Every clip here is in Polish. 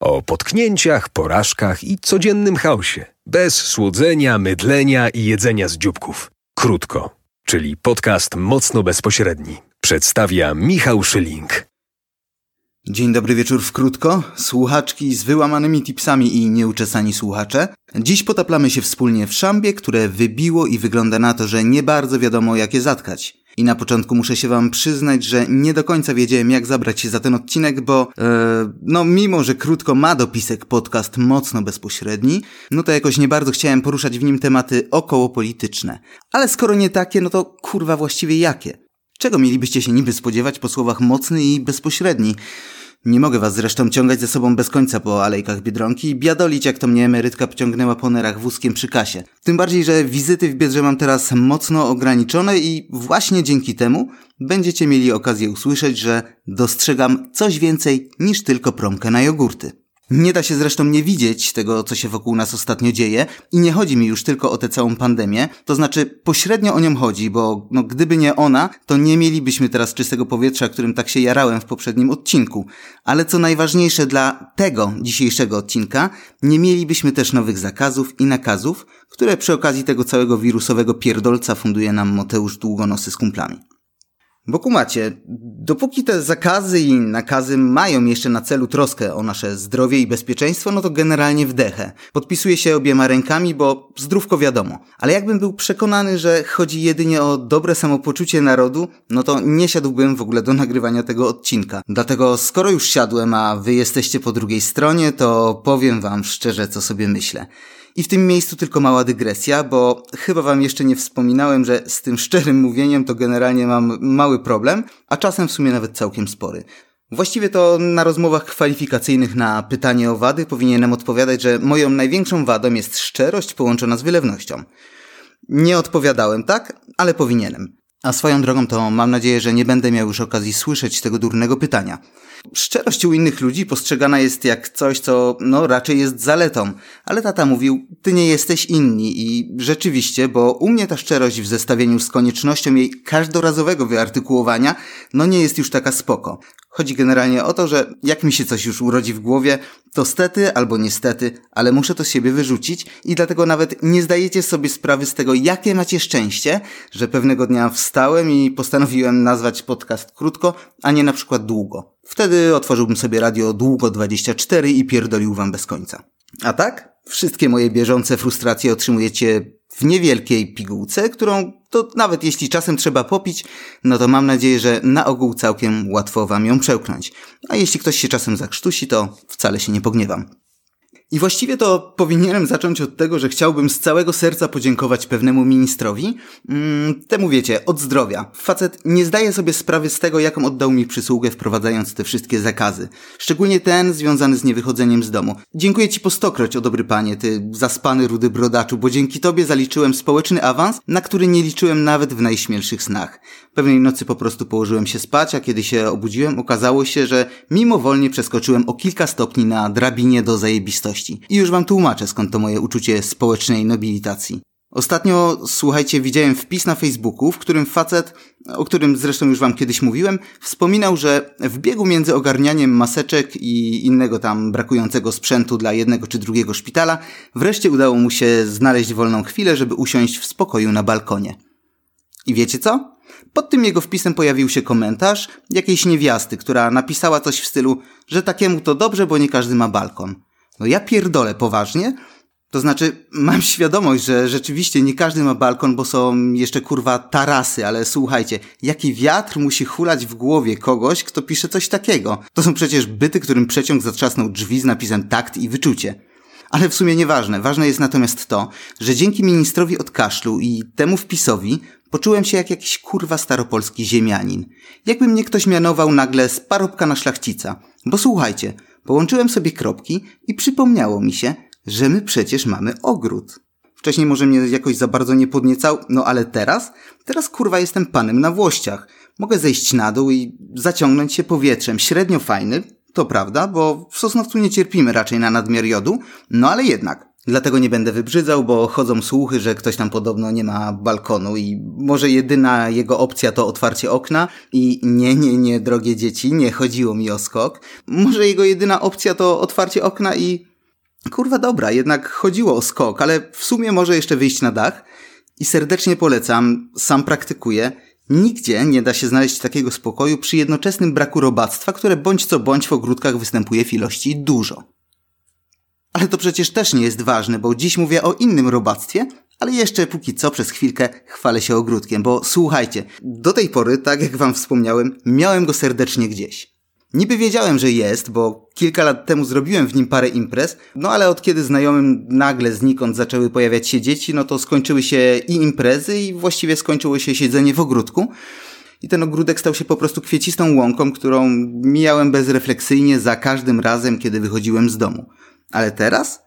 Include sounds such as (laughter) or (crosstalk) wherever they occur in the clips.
O potknięciach, porażkach i codziennym chaosie. Bez słodzenia, mydlenia i jedzenia z dzióbków. Krótko, czyli podcast mocno bezpośredni. Przedstawia Michał Szyling. Dzień dobry wieczór w krótko. Słuchaczki z wyłamanymi tipsami i nieuczesani słuchacze. Dziś potaplamy się wspólnie w szambie, które wybiło i wygląda na to, że nie bardzo wiadomo jak je zatkać. I na początku muszę się wam przyznać, że nie do końca wiedziałem jak zabrać się za ten odcinek, bo e, no mimo, że krótko ma dopisek podcast mocno bezpośredni, no to jakoś nie bardzo chciałem poruszać w nim tematy około polityczne. Ale skoro nie takie, no to kurwa właściwie jakie? Czego mielibyście się niby spodziewać po słowach mocny i bezpośredni? Nie mogę was zresztą ciągać ze sobą bez końca po alejkach Biedronki i biadolić, jak to mnie emerytka pociągnęła po nerach wózkiem przy kasie. Tym bardziej, że wizyty w Biedrze mam teraz mocno ograniczone i właśnie dzięki temu będziecie mieli okazję usłyszeć, że dostrzegam coś więcej niż tylko promkę na jogurty. Nie da się zresztą nie widzieć tego, co się wokół nas ostatnio dzieje i nie chodzi mi już tylko o tę całą pandemię, to znaczy pośrednio o nią chodzi, bo no, gdyby nie ona, to nie mielibyśmy teraz czystego powietrza, którym tak się jarałem w poprzednim odcinku. Ale co najważniejsze dla tego dzisiejszego odcinka, nie mielibyśmy też nowych zakazów i nakazów, które przy okazji tego całego wirusowego pierdolca funduje nam Mateusz Długonosy z kumplami. Bo kumacie, dopóki te zakazy i nakazy mają jeszcze na celu troskę o nasze zdrowie i bezpieczeństwo, no to generalnie wdechę. Podpisuję się obiema rękami, bo zdrówko wiadomo. Ale jakbym był przekonany, że chodzi jedynie o dobre samopoczucie narodu, no to nie siadłbym w ogóle do nagrywania tego odcinka. Dlatego skoro już siadłem, a wy jesteście po drugiej stronie, to powiem wam szczerze, co sobie myślę. I w tym miejscu tylko mała dygresja, bo chyba wam jeszcze nie wspominałem, że z tym szczerym mówieniem to generalnie mam mały problem, a czasem w sumie nawet całkiem spory. Właściwie to na rozmowach kwalifikacyjnych na pytanie o wady powinienem odpowiadać, że moją największą wadą jest szczerość połączona z wylewnością. Nie odpowiadałem tak, ale powinienem. A swoją drogą to mam nadzieję, że nie będę miał już okazji słyszeć tego durnego pytania. Szczerość u innych ludzi postrzegana jest jak coś, co no raczej jest zaletą, ale tata mówił, ty nie jesteś inni i rzeczywiście, bo u mnie ta szczerość w zestawieniu z koniecznością jej każdorazowego wyartykułowania, no nie jest już taka spoko. Chodzi generalnie o to, że jak mi się coś już urodzi w głowie, to stety albo niestety, ale muszę to z siebie wyrzucić i dlatego nawet nie zdajecie sobie sprawy z tego, jakie macie szczęście, że pewnego dnia wstałem i postanowiłem nazwać podcast krótko, a nie na przykład długo. Wtedy otworzyłbym sobie radio długo 24 i pierdolił wam bez końca. A tak? Wszystkie moje bieżące frustracje otrzymujecie w niewielkiej pigułce, którą to nawet jeśli czasem trzeba popić, no to mam nadzieję, że na ogół całkiem łatwo wam ją przełknąć. A jeśli ktoś się czasem zakrztusi, to wcale się nie pogniewam. I właściwie to powinienem zacząć od tego, że chciałbym z całego serca podziękować pewnemu ministrowi. Mm, temu wiecie, od zdrowia. Facet nie zdaje sobie sprawy z tego, jaką oddał mi przysługę wprowadzając te wszystkie zakazy. Szczególnie ten związany z niewychodzeniem z domu. Dziękuję ci po stokroć, o dobry panie, ty zaspany rudy brodaczu, bo dzięki tobie zaliczyłem społeczny awans, na który nie liczyłem nawet w najśmielszych snach. Pewnej nocy po prostu położyłem się spać, a kiedy się obudziłem, okazało się, że mimowolnie przeskoczyłem o kilka stopni na drabinie do zajebistości. I już wam tłumaczę, skąd to moje uczucie społecznej nobilitacji. Ostatnio, słuchajcie, widziałem wpis na Facebooku, w którym facet, o którym zresztą już wam kiedyś mówiłem, wspominał, że w biegu między ogarnianiem maseczek i innego tam brakującego sprzętu dla jednego czy drugiego szpitala, wreszcie udało mu się znaleźć wolną chwilę, żeby usiąść w spokoju na balkonie. I wiecie co? Pod tym jego wpisem pojawił się komentarz jakiejś niewiasty, która napisała coś w stylu, że takiemu to dobrze, bo nie każdy ma balkon. No ja pierdolę, poważnie? To znaczy, mam (laughs) świadomość, że rzeczywiście nie każdy ma balkon, bo są jeszcze kurwa tarasy, ale słuchajcie, jaki wiatr musi hulać w głowie kogoś, kto pisze coś takiego? To są przecież byty, którym przeciąg zatrzasnął drzwi z napisem takt i wyczucie. Ale w sumie nieważne. Ważne jest natomiast to, że dzięki ministrowi od kaszlu i temu wpisowi Poczułem się jak jakiś kurwa staropolski ziemianin. Jakby mnie ktoś mianował nagle z parobka na szlachcica. Bo słuchajcie, połączyłem sobie kropki i przypomniało mi się, że my przecież mamy ogród. Wcześniej może mnie jakoś za bardzo nie podniecał, no ale teraz? Teraz kurwa jestem panem na włościach. Mogę zejść na dół i zaciągnąć się powietrzem. Średnio fajny, to prawda, bo w Sosnowcu nie cierpimy raczej na nadmiar jodu, no ale jednak. Dlatego nie będę wybrzydzał, bo chodzą słuchy, że ktoś tam podobno nie ma balkonu i może jedyna jego opcja to otwarcie okna i nie, nie, nie, drogie dzieci, nie chodziło mi o skok. Może jego jedyna opcja to otwarcie okna i kurwa dobra, jednak chodziło o skok, ale w sumie może jeszcze wyjść na dach i serdecznie polecam, sam praktykuję. Nigdzie nie da się znaleźć takiego spokoju przy jednoczesnym braku robactwa, które bądź co bądź w ogródkach występuje w ilości dużo. Ale to przecież też nie jest ważne, bo dziś mówię o innym robactwie, ale jeszcze póki co przez chwilkę chwalę się ogródkiem, bo słuchajcie, do tej pory, tak jak wam wspomniałem, miałem go serdecznie gdzieś. Niby wiedziałem, że jest, bo kilka lat temu zrobiłem w nim parę imprez, no ale od kiedy znajomym nagle znikąd zaczęły pojawiać się dzieci, no to skończyły się i imprezy i właściwie skończyło się siedzenie w ogródku. I ten ogródek stał się po prostu kwiecistą łąką, którą mijałem bezrefleksyjnie za każdym razem, kiedy wychodziłem z domu. Ale teraz?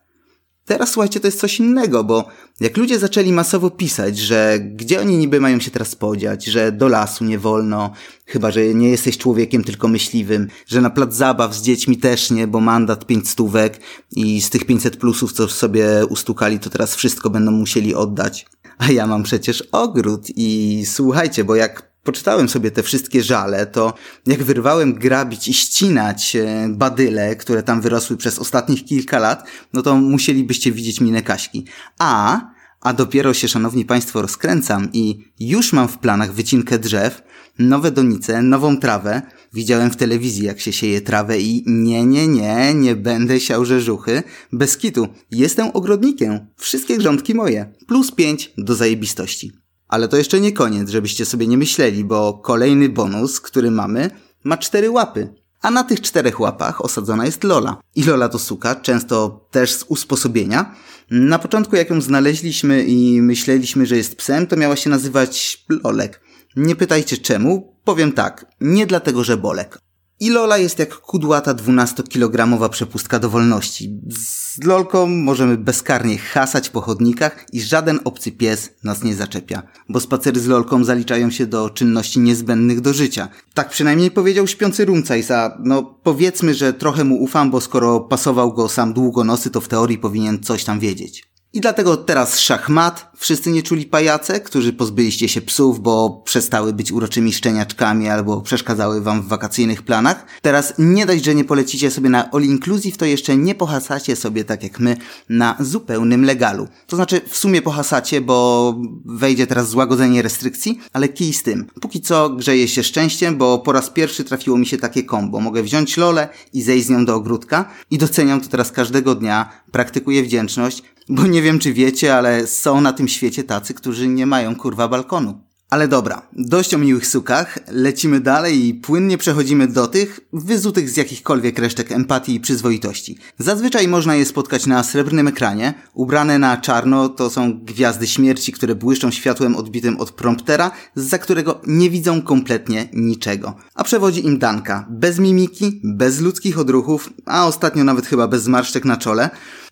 Teraz słuchajcie, to jest coś innego, bo jak ludzie zaczęli masowo pisać, że gdzie oni niby mają się teraz podziać, że do lasu nie wolno, chyba że nie jesteś człowiekiem, tylko myśliwym, że na plac zabaw z dziećmi też nie, bo mandat pięć stówek i z tych 500 plusów, co sobie ustukali, to teraz wszystko będą musieli oddać. A ja mam przecież ogród i słuchajcie, bo jak poczytałem sobie te wszystkie żale, to jak wyrwałem grabić i ścinać e, badyle, które tam wyrosły przez ostatnich kilka lat, no to musielibyście widzieć minę Kaśki. A, a dopiero się, szanowni państwo, rozkręcam i już mam w planach wycinkę drzew, nowe donice, nową trawę. Widziałem w telewizji, jak się sieje trawę i nie, nie, nie, nie będę siał rzeżuchy. Bez kitu. Jestem ogrodnikiem. Wszystkie grządki moje. Plus pięć do zajebistości. Ale to jeszcze nie koniec, żebyście sobie nie myśleli, bo kolejny bonus, który mamy, ma cztery łapy. A na tych czterech łapach osadzona jest Lola. I Lola to suka, często też z usposobienia. Na początku jak ją znaleźliśmy i myśleliśmy, że jest psem, to miała się nazywać Lolek. Nie pytajcie czemu, powiem tak, nie dlatego, że Bolek. I Lola jest jak kudłata 12-kilogramowa przepustka do wolności. Z Lolką możemy bezkarnie hasać po chodnikach i żaden obcy pies nas nie zaczepia, bo spacery z Lolką zaliczają się do czynności niezbędnych do życia. Tak przynajmniej powiedział śpiący Rumcajs, a no powiedzmy, że trochę mu ufam, bo skoro pasował go sam długonosy, to w teorii powinien coś tam wiedzieć. I dlatego teraz szachmat. Wszyscy nie czuli pajace, którzy pozbyliście się psów, bo przestały być uroczymi szczeniaczkami albo przeszkadzały wam w wakacyjnych planach. Teraz nie dość, że nie polecicie sobie na all inclusive, to jeszcze nie pohasacie sobie tak jak my na zupełnym legalu. To znaczy w sumie pohasacie, bo wejdzie teraz złagodzenie restrykcji, ale kij z tym. Póki co grzeję się szczęściem, bo po raz pierwszy trafiło mi się takie kombo. Mogę wziąć lolę i zejść z nią do ogródka i doceniam to teraz każdego dnia, praktykuję wdzięczność, bo nie wiem, czy wiecie, ale są na tym świecie tacy, którzy nie mają kurwa balkonu. Ale dobra, dość o miłych sukach, lecimy dalej i płynnie przechodzimy do tych, wyzutych z jakichkolwiek resztek empatii i przyzwoitości. Zazwyczaj można je spotkać na srebrnym ekranie, ubrane na czarno to są gwiazdy śmierci, które błyszczą światłem odbitym od promptera, za którego nie widzą kompletnie niczego. A przewodzi im Danka, bez mimiki, bez ludzkich odruchów, a ostatnio nawet chyba bez zmarszczek na czole,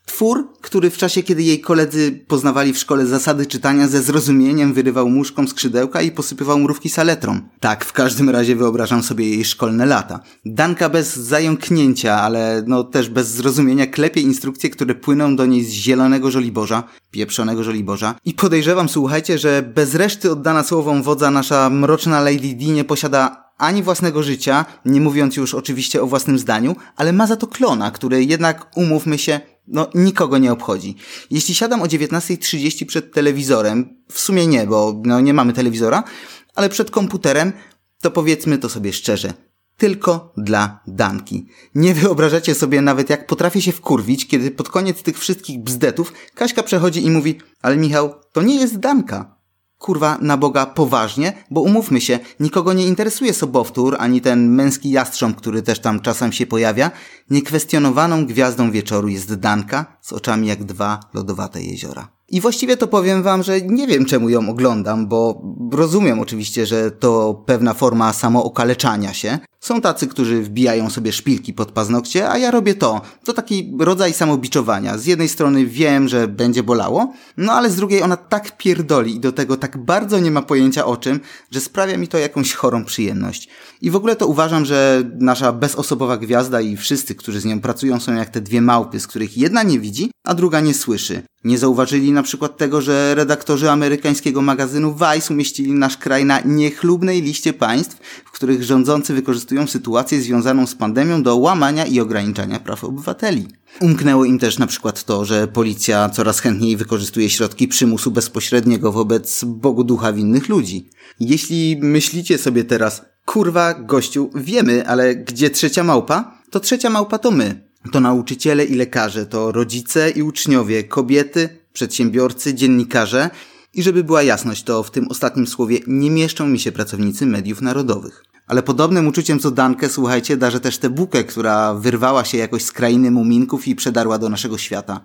Twór, który w czasie, kiedy jej koledzy poznawali w szkole zasady czytania, ze zrozumieniem wyrywał muszką skrzydełka i posypywał mrówki saletrą. Tak, w każdym razie wyobrażam sobie jej szkolne lata. Danka bez zająknięcia, ale no też bez zrozumienia klepie instrukcje, które płyną do niej z zielonego żoliborza, pieprzonego żoliborza. I podejrzewam, słuchajcie, że bez reszty oddana słowom wodza nasza mroczna Lady D nie posiada ani własnego życia, nie mówiąc już oczywiście o własnym zdaniu, ale ma za to klona, który jednak, umówmy się, no nikogo nie obchodzi. Jeśli siadam o 19.30 przed telewizorem, w sumie nie, bo no, nie mamy telewizora, ale przed komputerem, to powiedzmy to sobie szczerze. Tylko dla Danki. Nie wyobrażacie sobie nawet jak potrafię się wkurwić, kiedy pod koniec tych wszystkich bzdetów Kaśka przechodzi i mówi, ale Michał, to nie jest Danka kurwa na Boga poważnie, bo umówmy się, nikogo nie interesuje sobowtór, ani ten męski jastrząb, który też tam czasem się pojawia. Niekwestionowaną gwiazdą wieczoru jest Danka z oczami jak dwa lodowate jeziora. I właściwie to powiem wam, że nie wiem czemu ją oglądam, bo rozumiem oczywiście, że to pewna forma samookaleczania się. Są tacy, którzy wbijają sobie szpilki pod paznokcie, a ja robię to. To taki rodzaj samobiczowania. Z jednej strony wiem, że będzie bolało, no ale z drugiej ona tak pierdoli i do tego tak bardzo nie ma pojęcia o czym, że sprawia mi to jakąś chorą przyjemność. I w ogóle to uważam, że nasza bezosobowa gwiazda i wszyscy, którzy z nią pracują są jak te dwie małpy, z których jedna nie widzi, a druga nie słyszy. Nie zauważyli na przykład tego, że redaktorzy amerykańskiego magazynu Vice umieścili nasz kraj na niechlubnej liście państw, w których rządzący wykorzystują sytuację związaną z pandemią do łamania i ograniczania praw obywateli. Umknęło im też na przykład to, że policja coraz chętniej wykorzystuje środki przymusu bezpośredniego wobec Bogu ducha winnych ludzi. Jeśli myślicie sobie teraz, kurwa, gościu, wiemy, ale gdzie trzecia małpa? To trzecia małpa to my. To nauczyciele i lekarze, to rodzice i uczniowie, kobiety, przedsiębiorcy, dziennikarze. I żeby była jasność, to w tym ostatnim słowie nie mieszczą mi się pracownicy mediów narodowych. Ale podobnym uczuciem co Dankę, słuchajcie, darzę też tę bukę, która wyrwała się jakoś z krainy muminków i przedarła do naszego świata.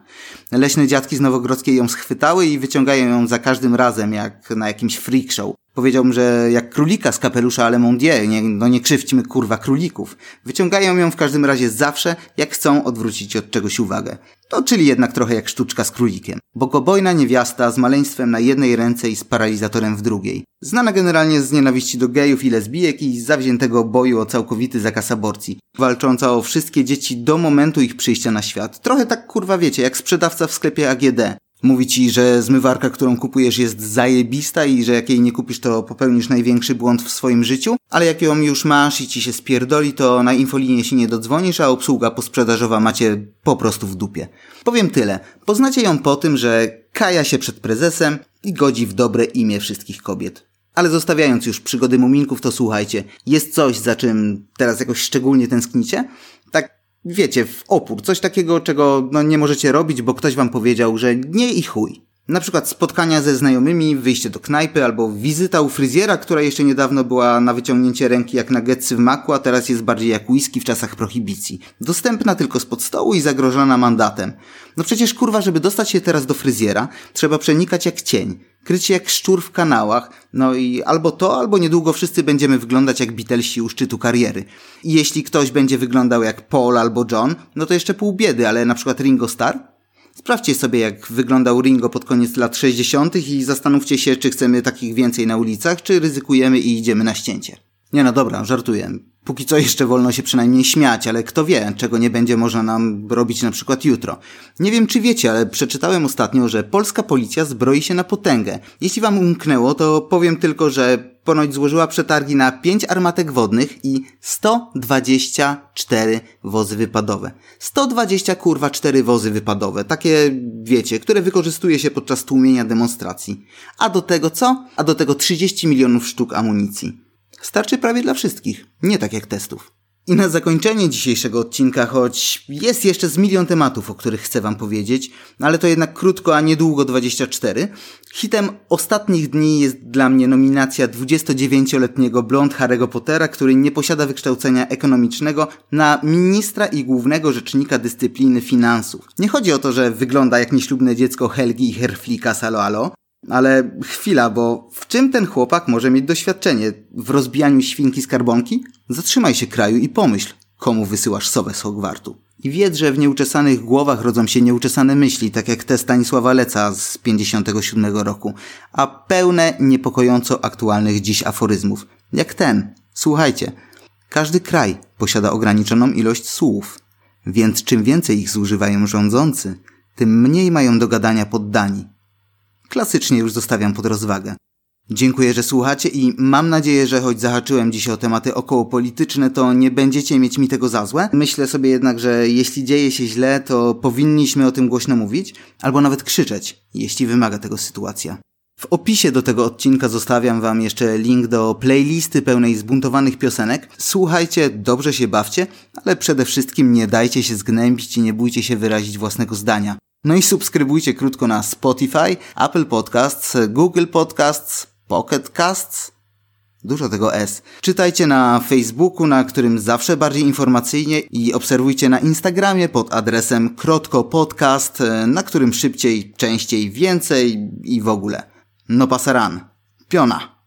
Leśne dziadki z Nowogrodzkiej ją schwytały i wyciągają ją za każdym razem, jak na jakimś freak show. Powiedziałbym, że jak królika z kapelusza ale Mondier, nie, no nie krzywdźmy kurwa królików. Wyciągają ją w każdym razie zawsze, jak chcą odwrócić od czegoś uwagę. To czyli jednak trochę jak sztuczka z królikiem. Bogobojna niewiasta z maleństwem na jednej ręce i z paralizatorem w drugiej. Znana generalnie z nienawiści do gejów i lesbijek i zawziętego boju o całkowity zakaz aborcji. Walcząca o wszystkie dzieci do momentu ich przyjścia na świat. Trochę tak kurwa wiecie, jak sprzedawca w sklepie AGD. Mówi ci, że zmywarka, którą kupujesz jest zajebista i że jak jej nie kupisz, to popełnisz największy błąd w swoim życiu, ale jak ją już masz i ci się spierdoli, to na infolinie się nie dodzwonisz, a obsługa posprzedażowa macie po prostu w dupie. Powiem tyle. Poznacie ją po tym, że kaja się przed prezesem i godzi w dobre imię wszystkich kobiet. Ale zostawiając już przygody muminków, to słuchajcie, jest coś, za czym teraz jakoś szczególnie tęsknicie? Tak wiecie, w opór, coś takiego, czego no, nie możecie robić, bo ktoś wam powiedział, że nie i chuj. Na przykład spotkania ze znajomymi, wyjście do knajpy albo wizyta u fryzjera, która jeszcze niedawno była na wyciągnięcie ręki jak nuggetsy w maku, a teraz jest bardziej jak whisky w czasach prohibicji. Dostępna tylko spod stołu i zagrożona mandatem. No przecież kurwa, żeby dostać się teraz do fryzjera, trzeba przenikać jak cień. Kryć się jak szczur w kanałach, no i albo to, albo niedługo wszyscy będziemy wyglądać jak Beatlesi u szczytu kariery. I jeśli ktoś będzie wyglądał jak Paul albo John, no to jeszcze pół biedy, ale na przykład Ringo Starr? Sprawdźcie sobie, jak wyglądał Ringo pod koniec lat 60. i zastanówcie się, czy chcemy takich więcej na ulicach, czy ryzykujemy i idziemy na ścięcie. Nie no dobra, żartuję. Póki co jeszcze wolno się przynajmniej śmiać, ale kto wie, czego nie będzie można nam robić na przykład jutro. Nie wiem czy wiecie, ale przeczytałem ostatnio, że polska policja zbroi się na potęgę. Jeśli wam umknęło, to powiem tylko, że ponoć złożyła przetargi na 5 armatek wodnych i 124 wozy wypadowe. 120 kurwa 4 wozy wypadowe. Takie, wiecie, które wykorzystuje się podczas tłumienia demonstracji. A do tego co? A do tego 30 milionów sztuk amunicji. Starczy prawie dla wszystkich, nie tak jak testów. I na zakończenie dzisiejszego odcinka, choć jest jeszcze z milion tematów, o których chcę wam powiedzieć, ale to jednak krótko, a niedługo 24, hitem ostatnich dni jest dla mnie nominacja 29-letniego blond Harry'ego Pottera, który nie posiada wykształcenia ekonomicznego, na ministra i głównego rzecznika dyscypliny finansów. Nie chodzi o to, że wygląda jak nieślubne dziecko Helgi i Herflika Saloalo, ale chwila, bo w czym ten chłopak może mieć doświadczenie? W rozbijaniu świnki skarbonki? Zatrzymaj się kraju i pomyśl, komu wysyłasz sowę z Hogwartu. I wiedz, że w nieuczesanych głowach rodzą się nieuczesane myśli, tak jak te Stanisława Leca z 57 roku, a pełne niepokojąco aktualnych dziś aforyzmów. Jak ten. Słuchajcie. Każdy kraj posiada ograniczoną ilość słów, więc czym więcej ich zużywają rządzący, tym mniej mają do gadania poddani klasycznie już zostawiam pod rozwagę. Dziękuję, że słuchacie i mam nadzieję, że choć zahaczyłem dziś o tematy okołopolityczne, to nie będziecie mieć mi tego za złe. Myślę sobie jednak, że jeśli dzieje się źle, to powinniśmy o tym głośno mówić, albo nawet krzyczeć, jeśli wymaga tego sytuacja. W opisie do tego odcinka zostawiam wam jeszcze link do playlisty pełnej zbuntowanych piosenek. Słuchajcie, dobrze się bawcie, ale przede wszystkim nie dajcie się zgnębić i nie bójcie się wyrazić własnego zdania. No i subskrybujcie krótko na Spotify, Apple Podcasts, Google Podcasts, Pocket Casts. Dużo tego S. Czytajcie na Facebooku, na którym zawsze bardziej informacyjnie i obserwujcie na Instagramie pod adresem Krotko Podcast, na którym szybciej, częściej, więcej i w ogóle. No pasaran. Piona.